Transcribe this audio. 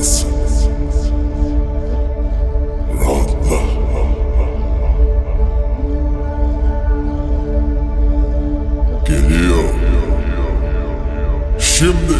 yalnız. Rahatla. Geliyor. Şimdi.